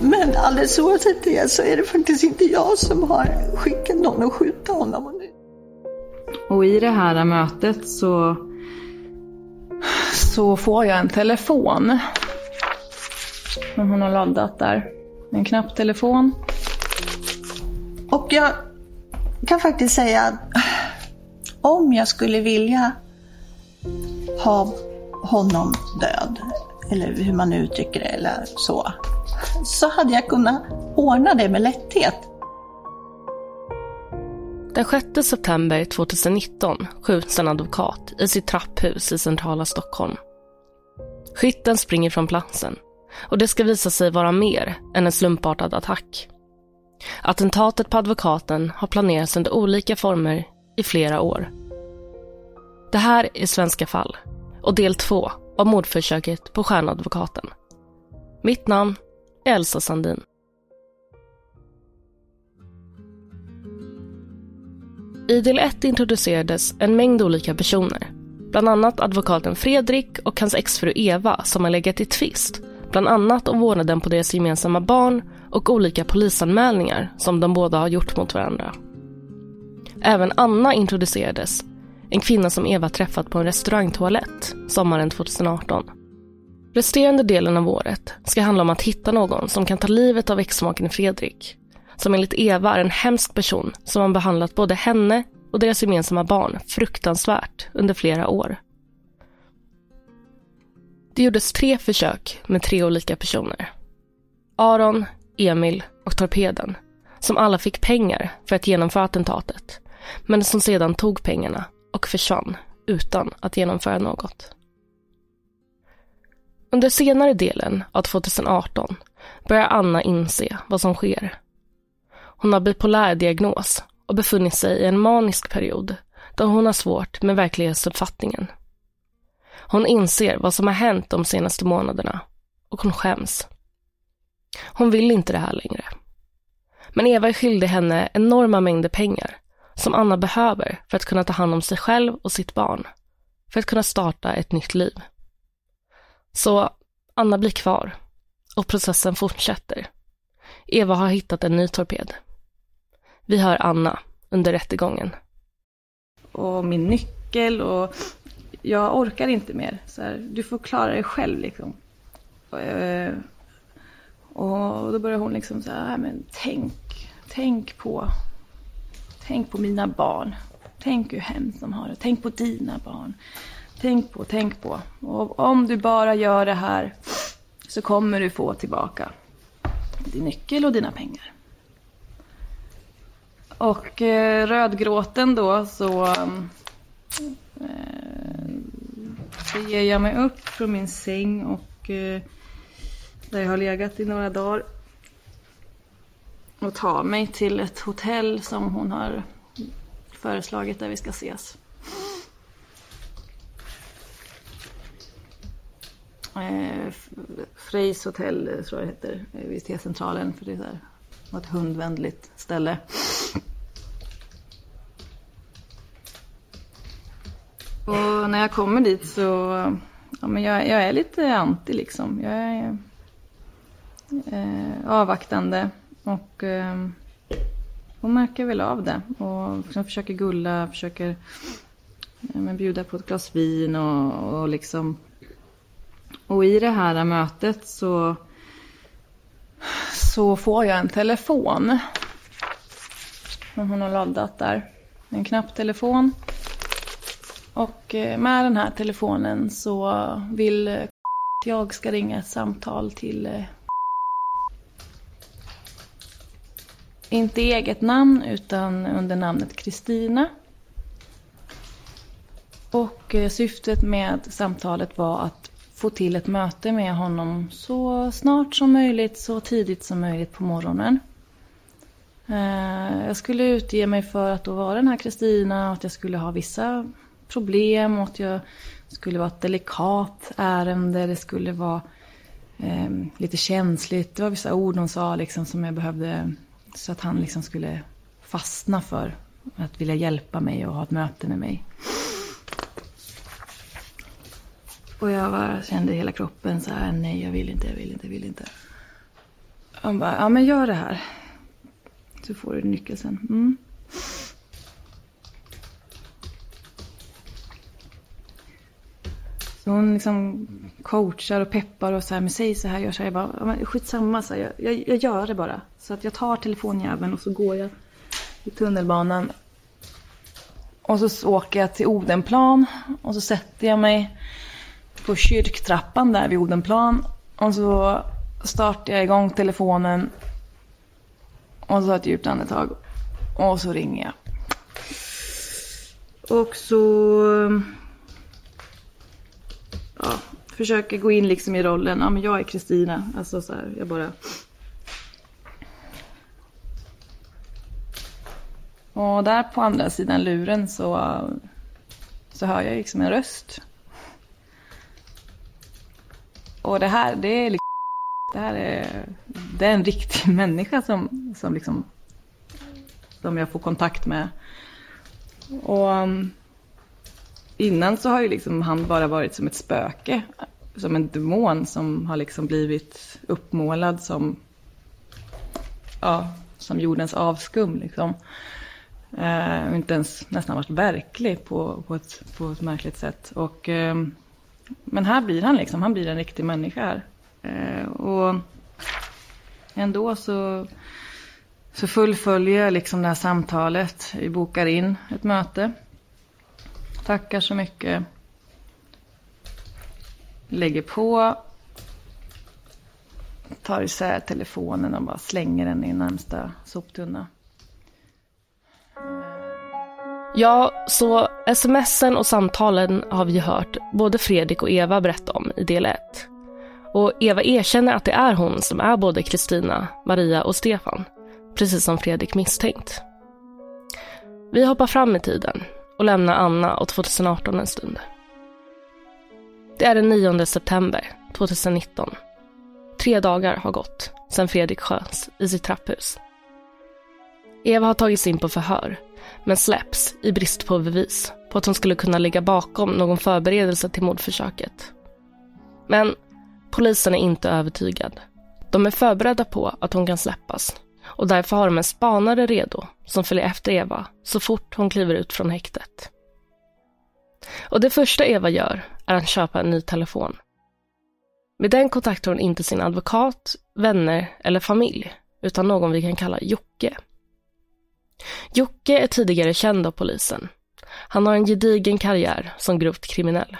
Men alldeles oavsett det så är det faktiskt inte jag som har skickat någon att skjuta honom. Och i det här mötet så, så får jag en telefon. Som hon har laddat där. En knapptelefon. Och jag kan faktiskt säga att om jag skulle vilja ha honom död, eller hur man nu uttrycker det, eller så, så hade jag kunnat ordna det med lätthet. Den 6 september 2019 skjuts en advokat i sitt trapphus i centrala Stockholm. Skytten springer från platsen och det ska visa sig vara mer än en slumpartad attack. Attentatet på advokaten har planerats under olika former i flera år. Det här är Svenska fall och del två av mordförsöket på stjärnadvokaten. Mitt namn Elsa Sandin. I del 1 introducerades en mängd olika personer. Bland annat advokaten Fredrik och hans exfru Eva som har legat i tvist. Bland annat om vårdnaden på deras gemensamma barn och olika polisanmälningar som de båda har gjort mot varandra. Även Anna introducerades. En kvinna som Eva träffat på en restaurangtoalett sommaren 2018. Resterande delen av året ska handla om att hitta någon som kan ta livet av exmaken Fredrik. Som enligt Eva är en hemsk person som har behandlat både henne och deras gemensamma barn fruktansvärt under flera år. Det gjordes tre försök med tre olika personer. Aron, Emil och Torpeden, som alla fick pengar för att genomföra attentatet, men som sedan tog pengarna och försvann utan att genomföra något. Under senare delen av 2018 börjar Anna inse vad som sker. Hon har bipolär diagnos och befunnit sig i en manisk period då hon har svårt med verklighetsuppfattningen. Hon inser vad som har hänt de senaste månaderna och hon skäms. Hon vill inte det här längre. Men Eva är skyldig henne enorma mängder pengar som Anna behöver för att kunna ta hand om sig själv och sitt barn. För att kunna starta ett nytt liv. Så Anna blir kvar och processen fortsätter. Eva har hittat en ny torped. Vi hör Anna under rättegången. Och min nyckel och jag orkar inte mer. Så här, du får klara dig själv liksom. Eh, och, då börjar hon liksom så här, äh, men tänk, tänk på, tänk på mina barn. Tänk hur hemskt de har det. Tänk på dina barn. Tänk på, tänk på. Och om du bara gör det här så kommer du få tillbaka din nyckel och dina pengar. Och eh, rödgråten då så, eh, så ger jag mig upp från min säng och eh, där jag har legat i några dagar. Och tar mig till ett hotell som hon har föreslagit där vi ska ses. Eh, Freys hotell eh, tror jag det heter, eh, vid T-centralen. För det är så här, ett hundvänligt ställe. Och när jag kommer dit så, ja men jag, jag är lite anti liksom. Jag är eh, avvaktande och eh, hon märker väl av det. Och liksom försöker gulla, försöker eh, men bjuda på ett glas vin och, och liksom. Och i det här mötet så, så får jag en telefon. Som hon har laddat där. En knapptelefon. Och eh, med den här telefonen så vill eh, jag ska ringa ett samtal till Inte inte eget namn utan under namnet Kristina. Och syftet med samtalet var att få till ett möte med honom så snart som möjligt, så tidigt som möjligt på morgonen. Eh, jag skulle utge mig för att då vara den här Kristina och att jag skulle ha vissa problem och att jag skulle vara ett delikat ärende. Det skulle vara eh, lite känsligt. Det var vissa ord hon sa liksom som jag behövde så att han liksom skulle fastna för att vilja hjälpa mig och ha ett möte med mig. Och jag bara kände hela kroppen så här, nej jag vill inte, jag vill inte, jag vill inte. Han bara, ja men gör det här. Så får du nyckeln sen. Mm. Så hon liksom coachar och peppar och så här, men säg så här, gör så här. Jag bara, men skitsamma, så här, jag, jag, jag gör det bara. Så att jag tar telefonjäveln och så går jag i tunnelbanan. Och så åker jag till Odenplan och så sätter jag mig på kyrktrappan där vid Odenplan. Och så startar jag igång telefonen. Och så tar jag ett djupt andetag. Och så ringer jag. Och så ja, försöker gå in liksom i rollen. Ja, men jag är Kristina. Alltså så här, jag bara... Och där på andra sidan luren så, så hör jag liksom en röst. Och det här, det är liksom, det här är, det är en riktig människa som, som liksom, som jag får kontakt med. Och um, innan så har ju liksom han bara varit som ett spöke. Som en demon som har liksom blivit uppmålad som, ja, som jordens avskum liksom. Eh, inte ens nästan varit verklig på, på, ett, på ett märkligt sätt. Och, eh, men här blir han liksom, han blir en riktig människa här. Eh, och ändå så, så fullföljer jag liksom det här samtalet. Vi bokar in ett möte. Tackar så mycket. Lägger på. Tar isär telefonen och bara slänger den i närmsta soptunna. Ja, så smsen och samtalen har vi hört både Fredrik och Eva berätta om i del 1. Och Eva erkänner att det är hon som är både Kristina, Maria och Stefan. Precis som Fredrik misstänkt. Vi hoppar fram i tiden och lämnar Anna och 2018 en stund. Det är den 9 september 2019. Tre dagar har gått sedan Fredrik sköts i sitt trapphus. Eva har tagits in på förhör, men släpps i brist på bevis på att hon skulle kunna ligga bakom någon förberedelse till mordförsöket. Men polisen är inte övertygad. De är förberedda på att hon kan släppas och därför har de en spanare redo som följer efter Eva så fort hon kliver ut från häktet. Och det första Eva gör är att köpa en ny telefon. Med den kontaktar hon inte sin advokat, vänner eller familj, utan någon vi kan kalla Jocke. Jocke är tidigare känd av polisen. Han har en gedigen karriär som grovt kriminell.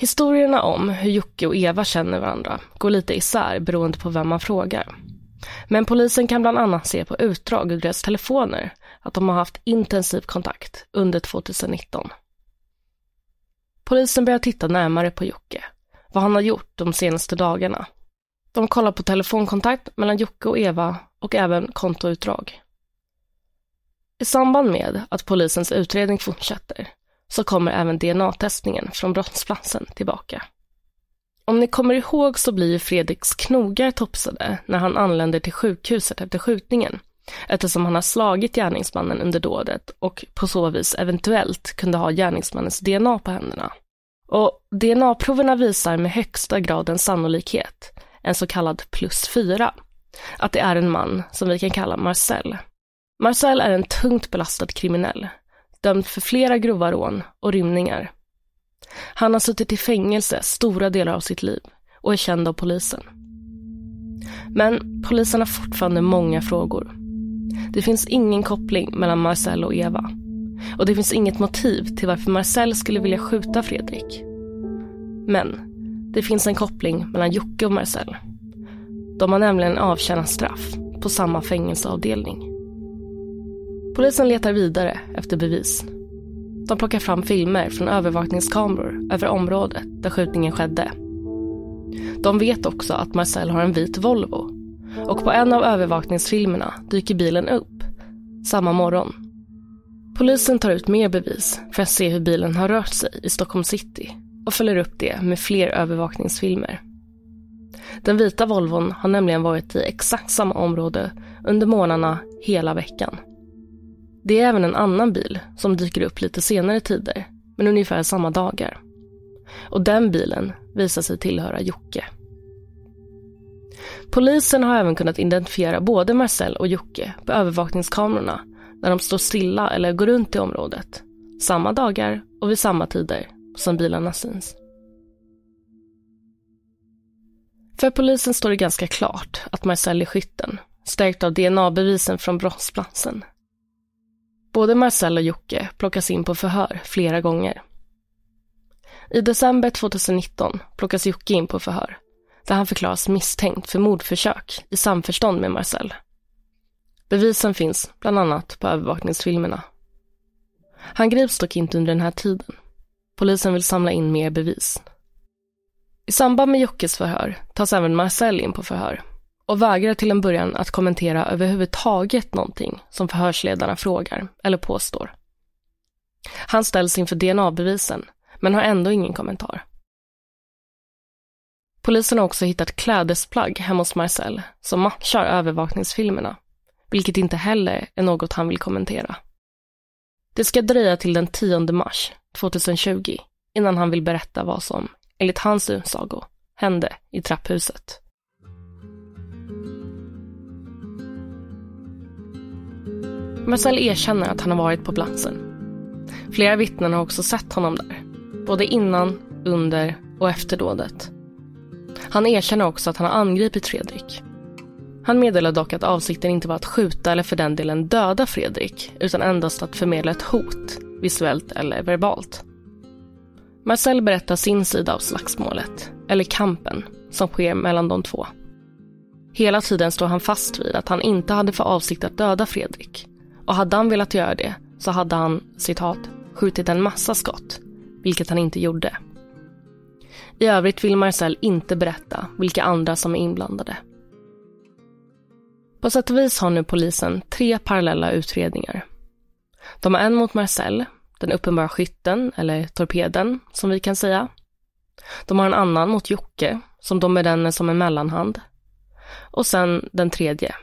Historierna om hur Jocke och Eva känner varandra går lite isär beroende på vem man frågar. Men polisen kan bland annat se på utdrag ur deras telefoner att de har haft intensiv kontakt under 2019. Polisen börjar titta närmare på Jocke, vad han har gjort de senaste dagarna. De kollar på telefonkontakt mellan Jocke och Eva och även kontoutdrag. I samband med att polisens utredning fortsätter så kommer även DNA-testningen från brottsplatsen tillbaka. Om ni kommer ihåg så blir Fredriks knogar topsade när han anländer till sjukhuset efter skjutningen eftersom han har slagit gärningsmannen under dådet och på så vis eventuellt kunde ha gärningsmannens DNA på händerna. Och DNA-proverna visar med högsta graden sannolikhet, en så kallad plus 4, att det är en man som vi kan kalla Marcel. Marcel är en tungt belastad kriminell, dömd för flera grova rån och rymningar. Han har suttit i fängelse stora delar av sitt liv och är känd av polisen. Men polisen har fortfarande många frågor. Det finns ingen koppling mellan Marcel och Eva. Och det finns inget motiv till varför Marcel skulle vilja skjuta Fredrik. Men det finns en koppling mellan Jocke och Marcel. De har nämligen avtjänat straff på samma fängelseavdelning. Polisen letar vidare efter bevis. De plockar fram filmer från övervakningskameror över området där skjutningen skedde. De vet också att Marcel har en vit Volvo och på en av övervakningsfilmerna dyker bilen upp samma morgon. Polisen tar ut mer bevis för att se hur bilen har rört sig i Stockholm city och följer upp det med fler övervakningsfilmer. Den vita Volvon har nämligen varit i exakt samma område under månaderna hela veckan. Det är även en annan bil som dyker upp lite senare tider, men ungefär samma dagar. Och den bilen visar sig tillhöra Jocke. Polisen har även kunnat identifiera både Marcel och Jocke på övervakningskamerorna när de står stilla eller går runt i området. Samma dagar och vid samma tider som bilarna syns. För polisen står det ganska klart att Marcel är skytten, stärkt av DNA-bevisen från brottsplatsen. Både Marcel och Jocke plockas in på förhör flera gånger. I december 2019 plockas Jocke in på förhör där han förklaras misstänkt för mordförsök i samförstånd med Marcel. Bevisen finns bland annat på övervakningsfilmerna. Han grips dock inte under den här tiden. Polisen vill samla in mer bevis. I samband med Jockes förhör tas även Marcel in på förhör och vägrar till en början att kommentera överhuvudtaget någonting som förhörsledarna frågar eller påstår. Han ställs inför DNA-bevisen men har ändå ingen kommentar. Polisen har också hittat klädesplagg hemma hos Marcel som matchar övervakningsfilmerna, vilket inte heller är något han vill kommentera. Det ska dröja till den 10 mars 2020 innan han vill berätta vad som, enligt hans utsago, hände i trapphuset. Marcel erkänner att han har varit på platsen. Flera vittnen har också sett honom där, både innan, under och efter dådet. Han erkänner också att han har angripit Fredrik. Han meddelar dock att avsikten inte var att skjuta eller för den delen döda Fredrik, utan endast att förmedla ett hot, visuellt eller verbalt. Marcel berättar sin sida av slagsmålet, eller kampen, som sker mellan de två. Hela tiden står han fast vid att han inte hade för avsikt att döda Fredrik. Och hade han velat göra det så hade han, citat, skjutit en massa skott, vilket han inte gjorde. I övrigt vill Marcel inte berätta vilka andra som är inblandade. På sätt och vis har nu polisen tre parallella utredningar. De har en mot Marcel, den uppenbara skytten, eller torpeden, som vi kan säga. De har en annan mot Jocke, som de benämner som en mellanhand. Och sen den tredje,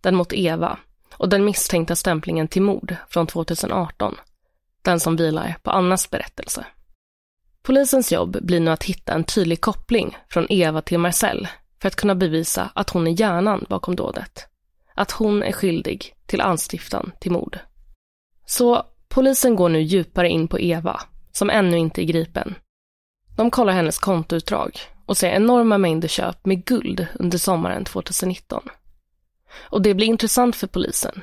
den mot Eva, och den misstänkta stämplingen till mord från 2018. Den som vilar på Annas berättelse. Polisens jobb blir nu att hitta en tydlig koppling från Eva till Marcel för att kunna bevisa att hon är hjärnan bakom dådet. Att hon är skyldig till anstiftan till mord. Så polisen går nu djupare in på Eva, som ännu inte är gripen. De kollar hennes kontoutdrag och ser enorma mängder köp med guld under sommaren 2019. Och det blir intressant för polisen.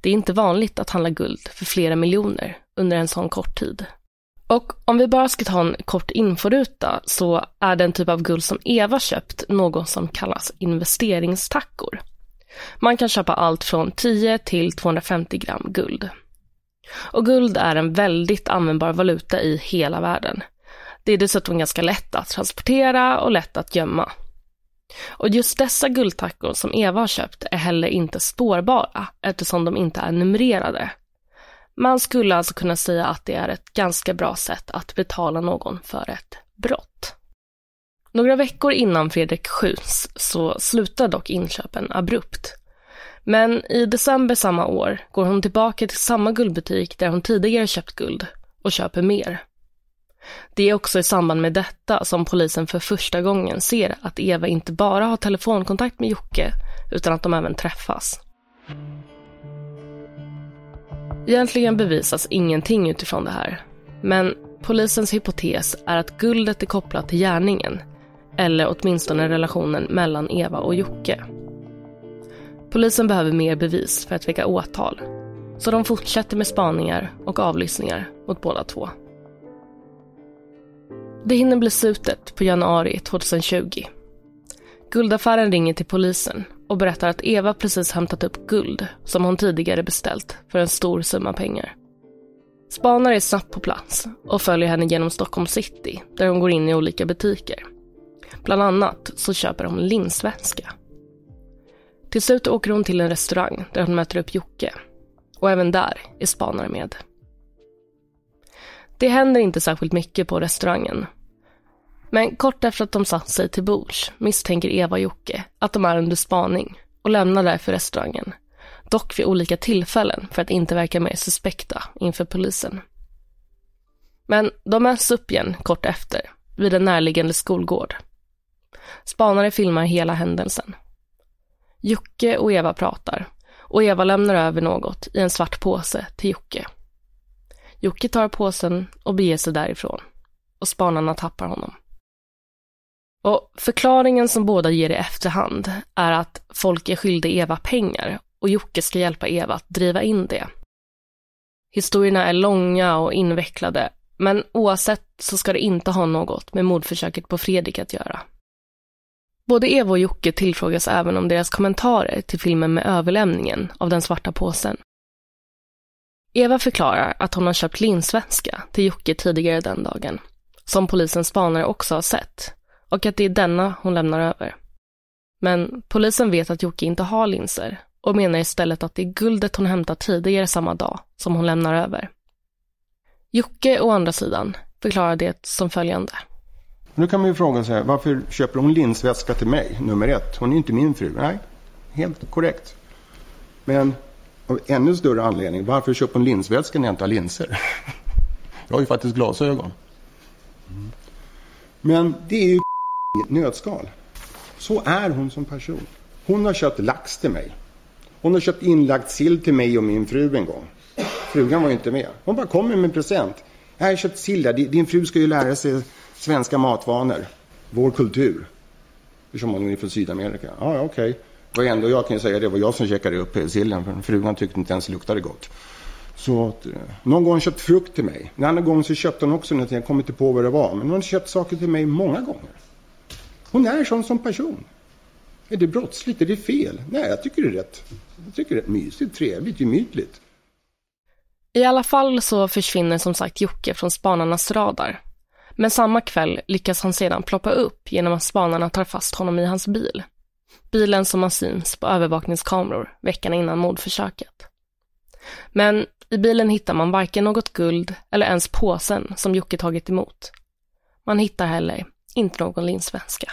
Det är inte vanligt att handla guld för flera miljoner under en sån kort tid. Och om vi bara ska ta en kort inforuta så är den typ av guld som Eva köpt något som kallas investeringstackor. Man kan köpa allt från 10 till 250 gram guld. Och guld är en väldigt användbar valuta i hela världen. Det är dessutom ganska lätt att transportera och lätt att gömma. Och just dessa guldtackor som Eva har köpt är heller inte spårbara eftersom de inte är numrerade. Man skulle alltså kunna säga att det är ett ganska bra sätt att betala någon för ett brott. Några veckor innan Fredrik skjuts så slutar dock inköpen abrupt. Men i december samma år går hon tillbaka till samma guldbutik där hon tidigare köpt guld och köper mer. Det är också i samband med detta som polisen för första gången ser att Eva inte bara har telefonkontakt med Jocke utan att de även träffas. Egentligen bevisas ingenting utifrån det här. Men polisens hypotes är att guldet är kopplat till gärningen. Eller åtminstone relationen mellan Eva och Jocke. Polisen behöver mer bevis för att väcka åtal. Så de fortsätter med spaningar och avlyssningar mot båda två. Det hinner bli slutet på januari 2020. Guldaffären ringer till polisen och berättar att Eva precis hämtat upp guld som hon tidigare beställt för en stor summa pengar. Spanare är snabbt på plats och följer henne genom Stockholm city där hon går in i olika butiker. Bland annat så köper hon linsväska. Till slut åker hon till en restaurang där hon möter upp Jocke. Och även där är spanare med. Det händer inte särskilt mycket på restaurangen men kort efter att de satt sig till bords misstänker Eva och Jocke att de är under spaning och lämnar därför restaurangen. Dock vid olika tillfällen för att inte verka mer suspekta inför polisen. Men de möts upp igen kort efter, vid en närliggande skolgård. Spanare filmar hela händelsen. Jocke och Eva pratar och Eva lämnar över något i en svart påse till Jocke. Jocke tar påsen och beger sig därifrån och spanarna tappar honom. Och förklaringen som båda ger i efterhand är att folk är skyldiga Eva pengar och Jocke ska hjälpa Eva att driva in det. Historierna är långa och invecklade, men oavsett så ska det inte ha något med mordförsöket på Fredrik att göra. Både Eva och Jocke tillfrågas även om deras kommentarer till filmen med överlämningen av den svarta påsen. Eva förklarar att hon har köpt linsvätska till Jocke tidigare den dagen, som polisens spanare också har sett, och att det är denna hon lämnar över. Men polisen vet att Jocke inte har linser och menar istället att det är guldet hon hämtat tidigare samma dag som hon lämnar över. Jocke å andra sidan förklarar det som följande. Nu kan man ju fråga sig, varför köper hon linsväska till mig, nummer ett? Hon är ju inte min fru. Nej, helt korrekt. Men av ännu större anledning, varför köper hon linsväska när jag inte har linser? Jag har ju faktiskt glasögon. Mm. Men det är ju nötskal. Så är hon som person. Hon har köpt lax till mig. Hon har köpt inlagd sill till mig och min fru en gång. Frugan var ju inte med. Hon bara kommer med en present. Jag har köpt sill där. Din fru ska ju lära sig svenska matvanor. Vår kultur. Eftersom hon är från Sydamerika. Ja, okej. Okay. Och ändå jag kan ju säga det var jag som käkade upp eh, sillen. För frugan tyckte inte ens det luktade gott. Så att, eh, någon gång har hon köpt frukt till mig. En annan gång så köpte hon också någonting. Jag kommer inte på vad det var. Men hon har köpt saker till mig många gånger. Hon är sån som person. Är det brottsligt? Är det fel? Nej, jag tycker det är rätt. Jag tycker det är rätt mysigt, trevligt, gemytligt. I alla fall så försvinner som sagt Jocke från spanarnas radar. Men samma kväll lyckas han sedan ploppa upp genom att spanarna tar fast honom i hans bil. Bilen som har syns på övervakningskameror veckan innan mordförsöket. Men i bilen hittar man varken något guld eller ens påsen som Jocke tagit emot. Man hittar heller inte någon linsväska.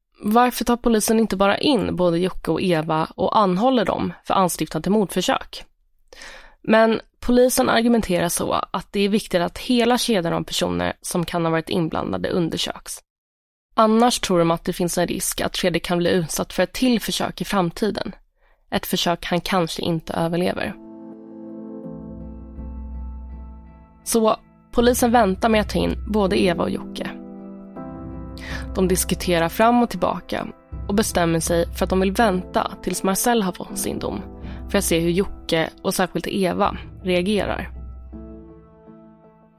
varför tar polisen inte bara in både Jocke och Eva och anhåller dem för anstiftan till mordförsök? Men polisen argumenterar så att det är viktigt att hela kedjan av personer som kan ha varit inblandade undersöks. Annars tror de att det finns en risk att Fredrik kan bli utsatt för ett till försök i framtiden. Ett försök han kanske inte överlever. Så polisen väntar med att ta in både Eva och Jocke. De diskuterar fram och tillbaka och bestämmer sig för att de vill vänta tills Marcel har fått sin dom för att se hur Jocke och särskilt Eva reagerar.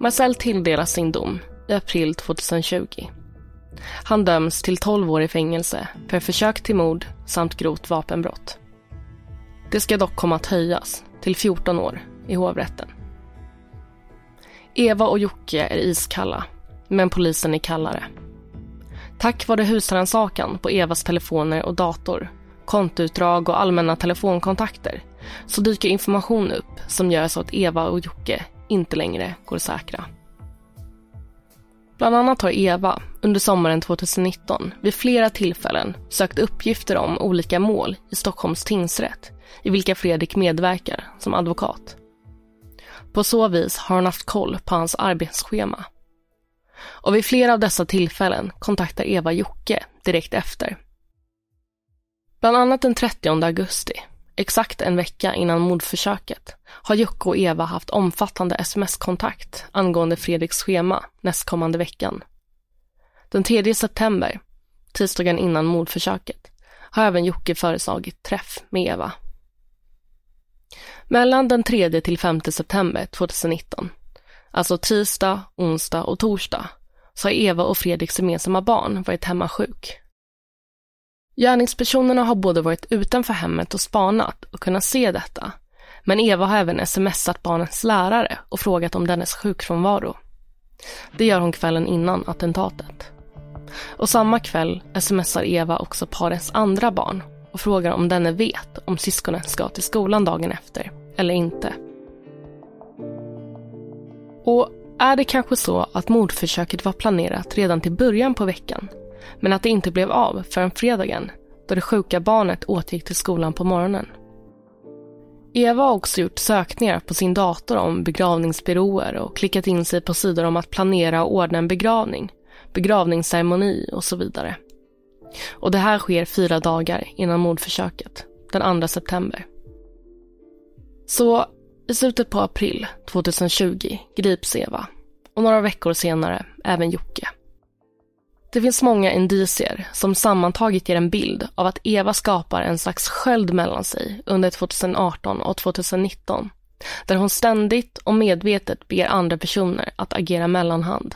Marcel tilldelas sin dom i april 2020. Han döms till 12 år i fängelse för försök till mord samt grovt vapenbrott. Det ska dock komma att höjas till 14 år i hovrätten. Eva och Jocke är iskalla, men polisen är kallare. Tack vare husrannsakan på Evas telefoner och dator, kontoutdrag och allmänna telefonkontakter så dyker information upp som gör så att Eva och Jocke inte längre går säkra. Bland annat har Eva under sommaren 2019 vid flera tillfällen sökt uppgifter om olika mål i Stockholms tingsrätt i vilka Fredrik medverkar som advokat. På så vis har hon haft koll på hans arbetsschema. Och vid flera av dessa tillfällen kontaktar Eva Jocke direkt efter. Bland annat den 30 augusti, exakt en vecka innan mordförsöket, har Jocke och Eva haft omfattande sms-kontakt angående Fredriks schema nästkommande veckan. Den 3 september, tisdagen innan mordförsöket, har även Jocke föreslagit träff med Eva. Mellan den 3 till 5 september 2019, alltså tisdag, onsdag och torsdag, så har Eva och Fredriks gemensamma barn varit hemma sjuk. Gärningspersonerna har både varit utanför hemmet och spanat och kunnat se detta. Men Eva har även smsat barnens lärare och frågat om dennes sjukfrånvaro. Det gör hon kvällen innan attentatet. Och samma kväll smsar Eva också parets andra barn och frågar om denne vet om syskonen ska till skolan dagen efter eller inte. Och är det kanske så att mordförsöket var planerat redan till början på veckan men att det inte blev av förrän fredagen då det sjuka barnet återgick till skolan på morgonen? Eva har också gjort sökningar på sin dator om begravningsbyråer och klickat in sig på sidor om att planera och ordna en begravning, begravningsceremoni och så vidare. Och det här sker fyra dagar innan mordförsöket, den 2 september. Så i slutet på april 2020 grips Eva och några veckor senare även Jocke. Det finns många indicier som sammantaget ger en bild av att Eva skapar en slags sköld mellan sig under 2018 och 2019 där hon ständigt och medvetet ber andra personer att agera mellanhand.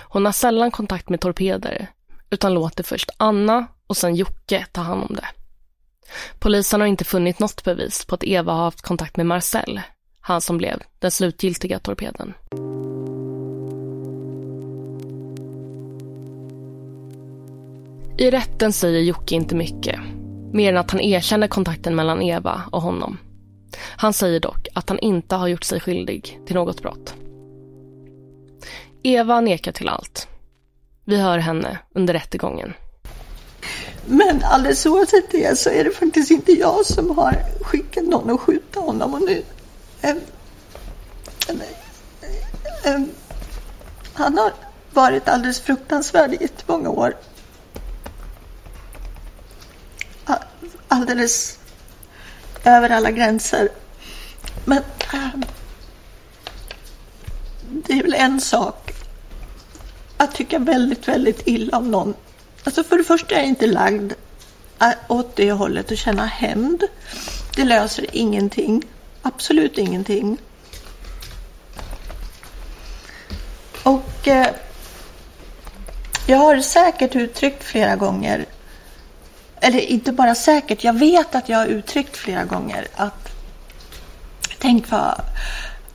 Hon har sällan kontakt med torpeder utan låter först Anna och sen Jocke ta hand om det. Polisen har inte funnit något bevis på att Eva har haft kontakt med Marcel, han som blev den slutgiltiga torpeden. I rätten säger Jocke inte mycket, mer än att han erkänner kontakten mellan Eva och honom. Han säger dock att han inte har gjort sig skyldig till något brott. Eva nekar till allt. Vi hör henne under rättegången. Men alldeles oavsett det så är det faktiskt inte jag som har skickat någon att skjuta honom. Och nu, äm, äm, äm, han har varit alldeles fruktansvärd i jättemånga år. Alldeles över alla gränser. Men eh, det är väl en sak att tycka väldigt, väldigt illa om någon. Alltså för det första är jag inte lagd äh, åt det hållet och känna hämnd. Det löser ingenting. Absolut ingenting. Och eh, jag har säkert uttryckt flera gånger, eller inte bara säkert, jag vet att jag har uttryckt flera gånger att tänk vad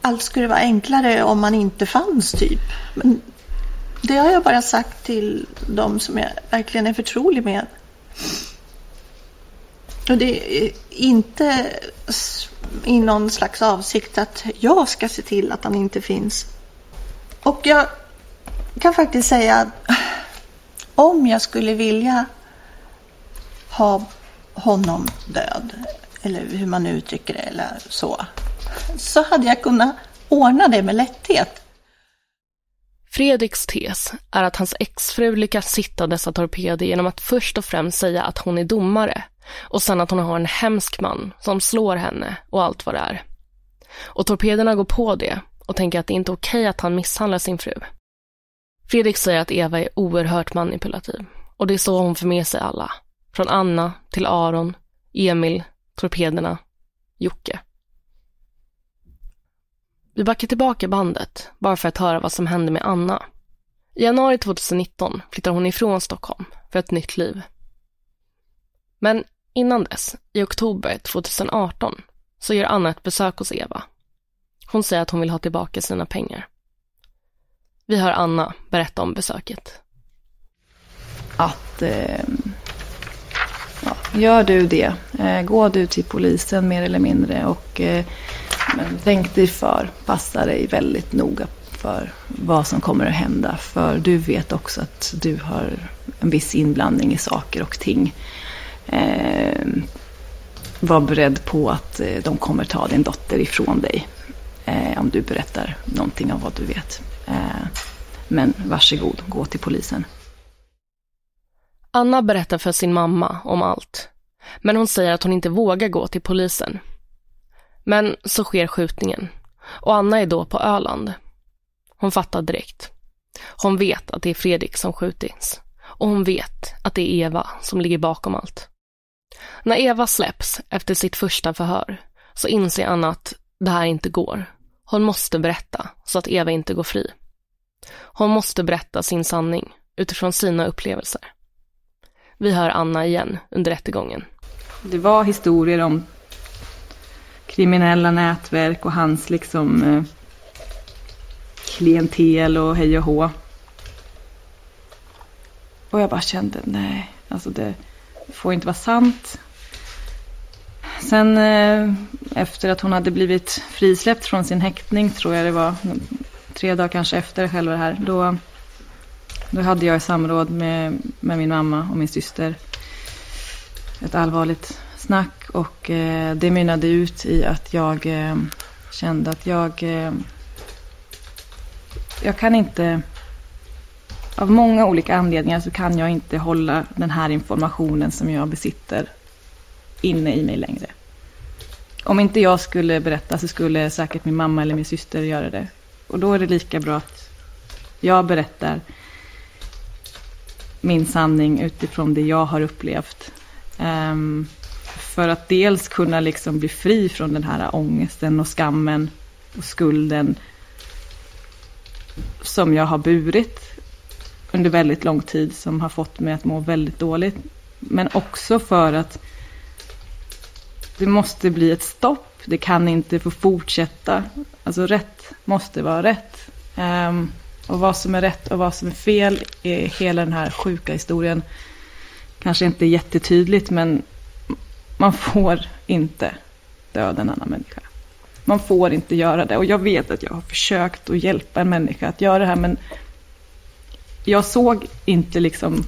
allt skulle vara enklare om man inte fanns typ. Men det har jag bara sagt till de som jag verkligen är förtrolig med. Och det är inte i någon slags avsikt att jag ska se till att han inte finns. Och jag kan faktiskt säga att om jag skulle vilja ha honom död, eller hur man uttrycker det, eller så, så hade jag kunnat ordna det med lätthet. Fredriks tes är att hans exfru lyckas sitta dessa torpeder genom att först och främst säga att hon är domare och sen att hon har en hemsk man som slår henne och allt vad det är. Och torpederna går på det och tänker att det inte är okej att han misshandlar sin fru. Fredrik säger att Eva är oerhört manipulativ och det är så hon får med sig alla. Från Anna till Aron, Emil, torpederna, Jocke. Vi backar tillbaka bandet, bara för att höra vad som hände med Anna. I januari 2019 flyttar hon ifrån Stockholm för ett nytt liv. Men innan dess, i oktober 2018, så gör Anna ett besök hos Eva. Hon säger att hon vill ha tillbaka sina pengar. Vi hör Anna berätta om besöket. Att eh, ja, gör du det, eh, gå du till polisen mer eller mindre och eh, men tänk dig för, passa dig väldigt noga för vad som kommer att hända. För du vet också att du har en viss inblandning i saker och ting. Eh, var beredd på att eh, de kommer ta din dotter ifrån dig. Eh, om du berättar någonting av vad du vet. Eh, men varsågod, gå till polisen. Anna berättar för sin mamma om allt. Men hon säger att hon inte vågar gå till polisen. Men så sker skjutningen. Och Anna är då på Öland. Hon fattar direkt. Hon vet att det är Fredrik som skjutits. Och hon vet att det är Eva som ligger bakom allt. När Eva släpps efter sitt första förhör så inser Anna att det här inte går. Hon måste berätta så att Eva inte går fri. Hon måste berätta sin sanning utifrån sina upplevelser. Vi hör Anna igen under rättegången. Det var historier om kriminella nätverk och hans liksom eh, klientel och hej och hå. Och jag bara kände, nej, alltså det får inte vara sant. Sen eh, efter att hon hade blivit frisläppt från sin häktning, tror jag det var, tre dagar kanske efter själva det här, då, då hade jag i samråd med, med min mamma och min syster ett allvarligt snack och eh, det mynnade ut i att jag eh, kände att jag, eh, jag kan inte, av många olika anledningar så kan jag inte hålla den här informationen som jag besitter inne i mig längre. Om inte jag skulle berätta så skulle säkert min mamma eller min syster göra det. Och då är det lika bra att jag berättar min sanning utifrån det jag har upplevt. Um, för att dels kunna liksom bli fri från den här ångesten och skammen och skulden som jag har burit under väldigt lång tid som har fått mig att må väldigt dåligt. Men också för att det måste bli ett stopp. Det kan inte få fortsätta. Alltså rätt måste vara rätt. Um, och vad som är rätt och vad som är fel i hela den här sjuka historien kanske inte är jättetydligt men man får inte döda en annan människa. Man får inte göra det. Och jag vet att jag har försökt att hjälpa en människa att göra det här men jag såg inte liksom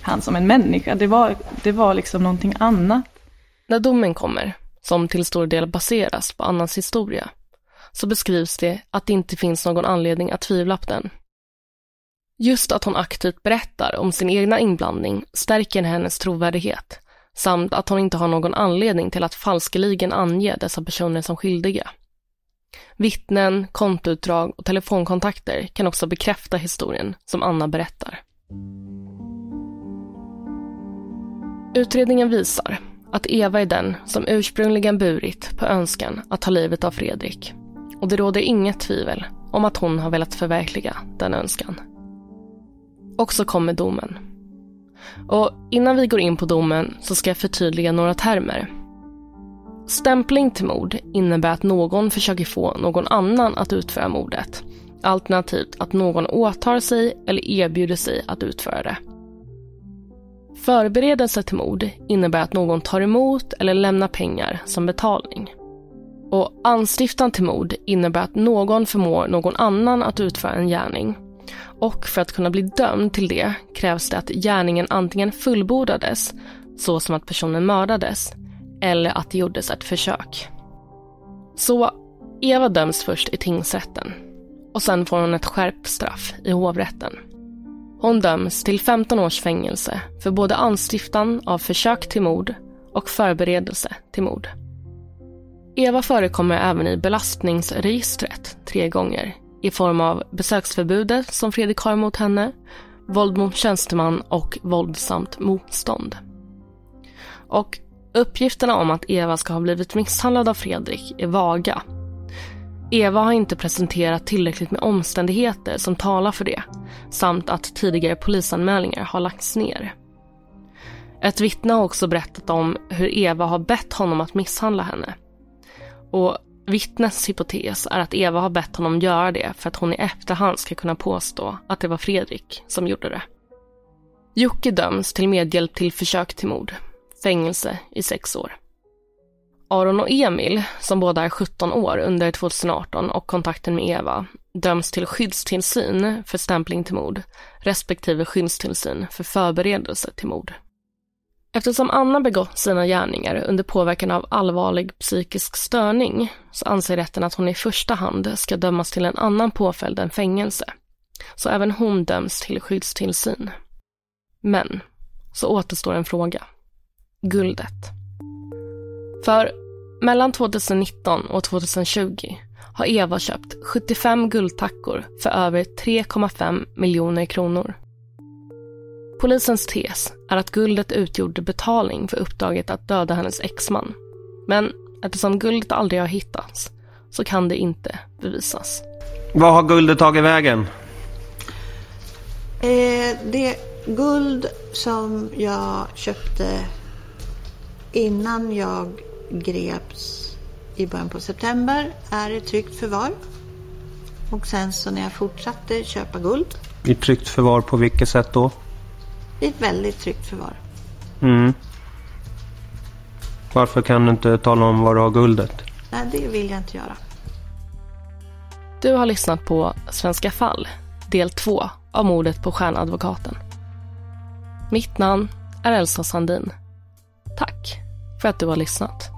han som en människa. Det var, det var liksom någonting annat. När domen kommer, som till stor del baseras på Annas historia, så beskrivs det att det inte finns någon anledning att tvivla på den. Just att hon aktivt berättar om sin egna inblandning stärker hennes trovärdighet samt att hon inte har någon anledning till att falskeligen ange dessa personer som skyldiga. Vittnen, kontoutdrag och telefonkontakter kan också bekräfta historien som Anna berättar. Utredningen visar att Eva är den som ursprungligen burit på önskan att ta livet av Fredrik. Och det råder inget tvivel om att hon har velat förverkliga den önskan. Och så kommer domen. Och innan vi går in på domen så ska jag förtydliga några termer. Stämpling till mord innebär att någon försöker få någon annan att utföra mordet. Alternativt att någon åtar sig eller erbjuder sig att utföra det. Förberedelse till mord innebär att någon tar emot eller lämnar pengar som betalning. Och anstiftan till mord innebär att någon förmår någon annan att utföra en gärning. Och för att kunna bli dömd till det krävs det att gärningen antingen fullbordades, så som att personen mördades, eller att det gjordes ett försök. Så Eva döms först i tingsrätten och sen får hon ett skärpt straff i hovrätten. Hon döms till 15 års fängelse för både anstiftan av försök till mord och förberedelse till mord. Eva förekommer även i belastningsregistret tre gånger i form av besöksförbudet som Fredrik har mot henne, våld mot tjänsteman och våldsamt motstånd. Och uppgifterna om att Eva ska ha blivit misshandlad av Fredrik är vaga. Eva har inte presenterat tillräckligt med omständigheter som talar för det, samt att tidigare polisanmälningar har lagts ner. Ett vittne har också berättat om hur Eva har bett honom att misshandla henne. Och vittnets hypotes är att Eva har bett honom göra det för att hon i efterhand ska kunna påstå att det var Fredrik som gjorde det. Jocke döms till medhjälp till försök till mord, fängelse i sex år. Aron och Emil, som båda är 17 år under 2018 och kontakten med Eva, döms till skyddstillsyn för stämpling till mord respektive skyddstillsyn för förberedelse till mord. Eftersom Anna begått sina gärningar under påverkan av allvarlig psykisk störning så anser rätten att hon i första hand ska dömas till en annan påföljd än fängelse. Så även hon döms till skyddstillsyn. Men så återstår en fråga. Guldet. För mellan 2019 och 2020 har Eva köpt 75 guldtackor för över 3,5 miljoner kronor. Polisens tes är att guldet utgjorde betalning för uppdraget att döda hennes exman. Men eftersom guldet aldrig har hittats så kan det inte bevisas. Vad har guldet tagit vägen? Eh, det guld som jag köpte innan jag greps i början på september är i tryggt förvar. Och sen så när jag fortsatte köpa guld. I tryggt förvar på vilket sätt då? I ett väldigt tryggt förvar. Mm. Varför kan du inte tala om var du har guldet? Nej, det vill jag inte göra. Du har lyssnat på Svenska fall, del 2 av mordet på stjärnadvokaten. Mitt namn är Elsa Sandin. Tack för att du har lyssnat.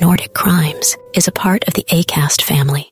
Nordic Crimes is a part of the ACAST family.